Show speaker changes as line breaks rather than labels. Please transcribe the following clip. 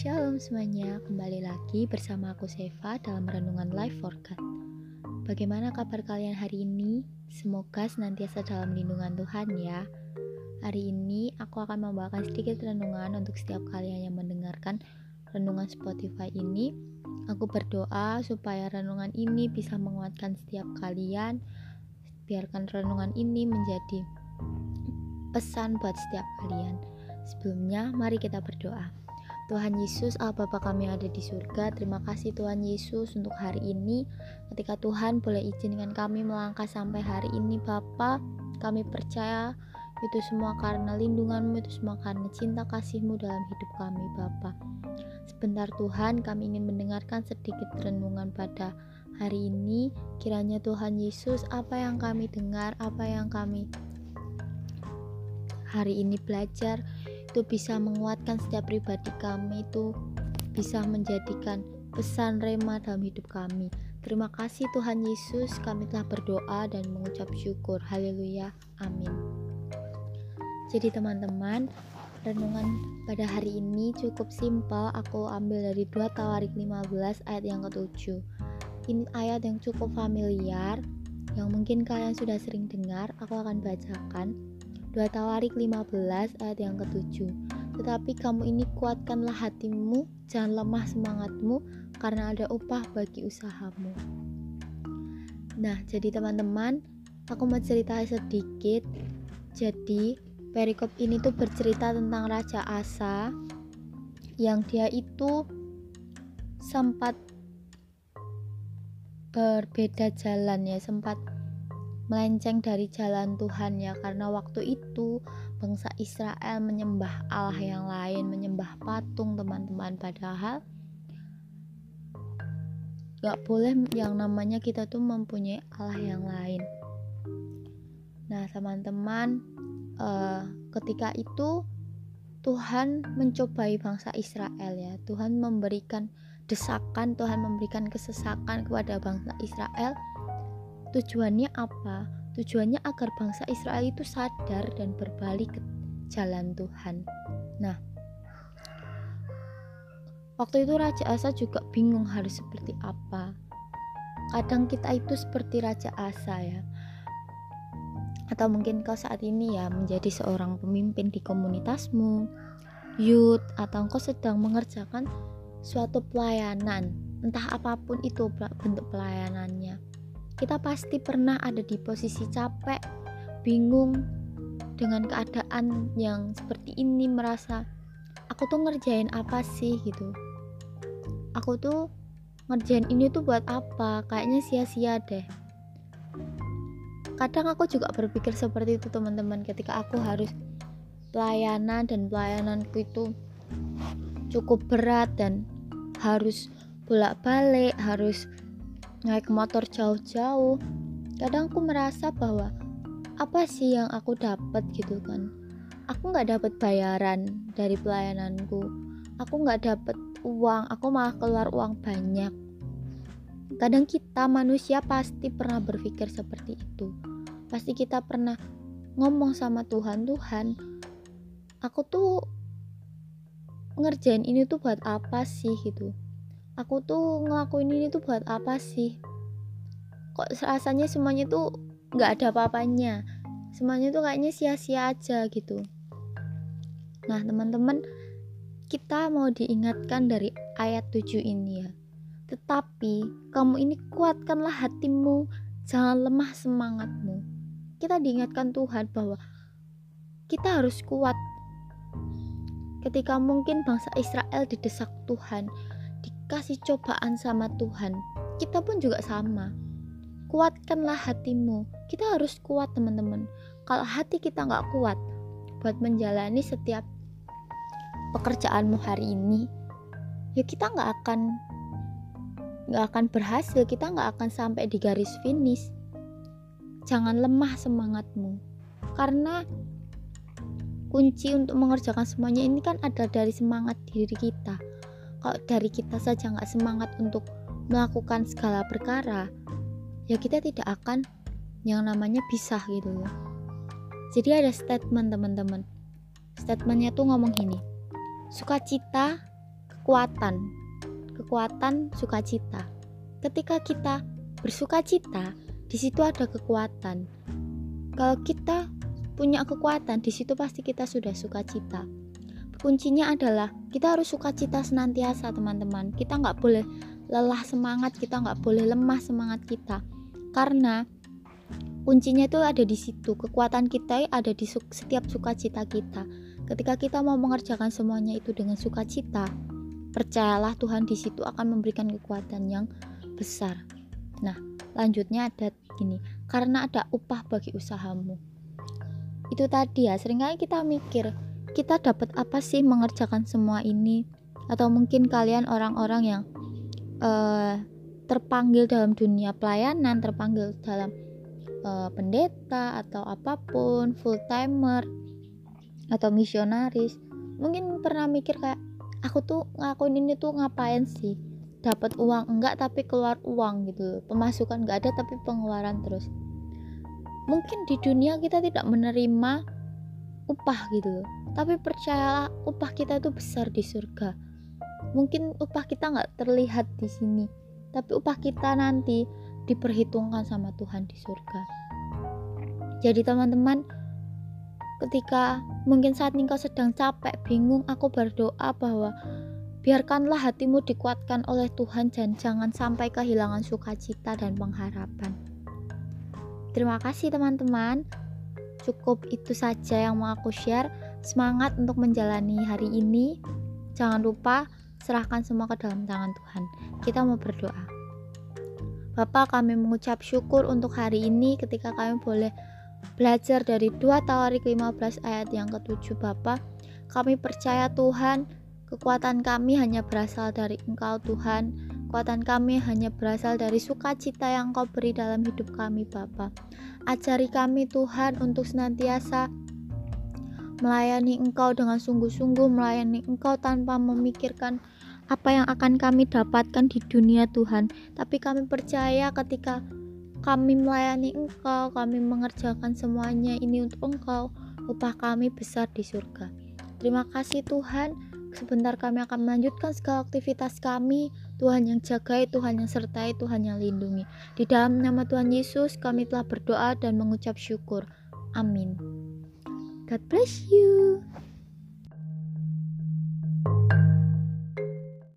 Shalom semuanya, kembali lagi bersama aku Seva dalam Renungan Life for God. Bagaimana kabar kalian hari ini? Semoga senantiasa dalam lindungan Tuhan ya. Hari ini aku akan membawakan sedikit renungan untuk setiap kalian yang mendengarkan renungan Spotify ini. Aku berdoa supaya renungan ini bisa menguatkan setiap kalian. Biarkan renungan ini menjadi pesan buat setiap kalian. Sebelumnya, mari kita berdoa. Tuhan Yesus, Allah Bapa kami ada di surga, terima kasih Tuhan Yesus untuk hari ini. Ketika Tuhan boleh izinkan kami melangkah sampai hari ini Bapa, kami percaya itu semua karena lindunganmu, itu semua karena cinta kasihmu dalam hidup kami Bapa. Sebentar Tuhan, kami ingin mendengarkan sedikit renungan pada hari ini. Kiranya Tuhan Yesus, apa yang kami dengar, apa yang kami hari ini belajar, itu bisa menguatkan setiap pribadi kami itu bisa menjadikan pesan rema dalam hidup kami. Terima kasih Tuhan Yesus, kami telah berdoa dan mengucap syukur. Haleluya. Amin. Jadi teman-teman, renungan pada hari ini cukup simpel. Aku ambil dari 2 Tawarik 15 ayat yang ke-7. Ini ayat yang cukup familiar yang mungkin kalian sudah sering dengar. Aku akan bacakan 2 Tawarik 15 ayat yang ketujuh. Tetapi kamu ini kuatkanlah hatimu, jangan lemah semangatmu, karena ada upah bagi usahamu. Nah, jadi teman-teman, aku mau cerita sedikit. Jadi, perikop ini tuh bercerita tentang Raja Asa yang dia itu sempat berbeda jalan ya, sempat melenceng dari jalan Tuhan ya. Karena waktu itu bangsa Israel menyembah Allah yang lain menyembah patung teman-teman. Padahal gak boleh yang namanya kita tuh mempunyai Allah yang lain. Nah teman-teman uh, ketika itu Tuhan mencobai bangsa Israel ya. Tuhan memberikan desakan Tuhan memberikan kesesakan kepada bangsa Israel Tujuannya apa? Tujuannya agar bangsa Israel itu sadar dan berbalik ke jalan Tuhan. Nah, waktu itu Raja Asa juga bingung harus seperti apa. Kadang kita itu seperti Raja Asa ya. Atau mungkin kau saat ini ya menjadi seorang pemimpin di komunitasmu, youth, atau kau sedang mengerjakan suatu pelayanan, entah apa pun itu bentuk pelayanannya kita pasti pernah ada di posisi capek, bingung dengan keadaan yang seperti ini merasa aku tuh ngerjain apa sih gitu. Aku tuh ngerjain ini tuh buat apa? Kayaknya sia-sia deh. Kadang aku juga berpikir seperti itu teman-teman ketika aku harus pelayanan dan pelayananku itu cukup berat dan harus bolak-balik, harus naik motor jauh-jauh kadang aku merasa bahwa apa sih yang aku dapat? gitu kan. Aku nggak dapat bayaran dari pelayananku. Aku nggak dapat uang aku malah keluar uang banyak. Kadang kita manusia pasti pernah berpikir seperti itu. Pasti kita pernah ngomong sama Tuhan Tuhan aku tuh ngerjain ini tuh buat apa sih? gitu aku tuh ngelakuin ini tuh buat apa sih? Kok rasanya semuanya tuh nggak ada apa-apanya? Semuanya tuh kayaknya sia-sia aja gitu. Nah teman-teman kita mau diingatkan dari ayat 7 ini ya. Tetapi kamu ini kuatkanlah hatimu jangan lemah semangatmu. Kita diingatkan Tuhan bahwa kita harus kuat. Ketika mungkin bangsa Israel didesak Tuhan kasih cobaan sama Tuhan, kita pun juga sama. Kuatkanlah hatimu. Kita harus kuat teman-teman. Kalau hati kita nggak kuat buat menjalani setiap pekerjaanmu hari ini, ya kita nggak akan nggak akan berhasil. Kita nggak akan sampai di garis finish. Jangan lemah semangatmu, karena kunci untuk mengerjakan semuanya ini kan ada dari semangat diri kita kalau dari kita saja nggak semangat untuk melakukan segala perkara ya kita tidak akan yang namanya bisa gitu loh jadi ada statement teman-teman. Statementnya tuh ngomong gini sukacita kekuatan. Kekuatan sukacita. Ketika kita bersukacita di situ ada kekuatan. Kalau kita punya kekuatan di situ pasti kita sudah sukacita kuncinya adalah kita harus sukacita senantiasa teman-teman. Kita nggak boleh lelah semangat kita nggak boleh lemah semangat kita. Karena kuncinya itu ada di situ. Kekuatan kita ada di setiap sukacita kita. Ketika kita mau mengerjakan semuanya itu dengan sukacita percayalah Tuhan di situ akan memberikan kekuatan yang besar. Nah lanjutnya ada gini. Karena ada upah bagi usahamu. Itu tadi ya sering kali kita mikir kita dapat apa sih mengerjakan semua ini? Atau mungkin kalian orang-orang yang uh, terpanggil dalam dunia pelayanan terpanggil dalam uh, pendeta atau apa pun full timer atau misionaris mungkin pernah mikir kayak aku tuh ngakuin ini tuh ngapain sih? Dapat uang enggak tapi keluar uang gitu pemasukan enggak ada tapi pengeluaran terus. Mungkin di dunia kita tidak menerima upah gitu tapi percayalah upah kita itu besar di surga mungkin upah kita nggak terlihat di sini tapi upah kita nanti diperhitungkan sama Tuhan di surga. Jadi teman-teman, ketika mungkin saat ini kau sedang capek, bingung, aku berdoa bahwa biarkanlah hatimu dikuatkan oleh Tuhan dan jangan sampai kehilangan sukacita dan pengharapan. Terima kasih teman-teman. Cukup itu saja yang mau aku share. Semangat untuk menjalani hari ini. Jangan lupa serahkan semua ke dalam tangan Tuhan. Kita mau berdoa. Bapak kami mengucap syukur untuk hari ini ketika kami boleh belajar dari 2 Tawarik 15 ayat yang ketujuh Bapak. Kami percaya Tuhan, kekuatan kami hanya berasal dari Engkau Tuhan. Kekuatan kami hanya berasal dari sukacita yang Kau beri dalam hidup kami Bapak. Ajari kami Tuhan untuk senantiasa melayani Engkau dengan sungguh-sungguh, melayani Engkau tanpa memikirkan apa yang akan kami dapatkan di dunia Tuhan, tapi kami percaya ketika kami melayani Engkau, kami mengerjakan semuanya ini untuk Engkau, upah kami besar di surga. Terima kasih Tuhan, sebentar kami akan melanjutkan segala aktivitas kami. Tuhan yang jagai, Tuhan yang sertai, Tuhan yang lindungi. Di dalam nama Tuhan Yesus, kami telah berdoa dan mengucap syukur. Amin. God bless you.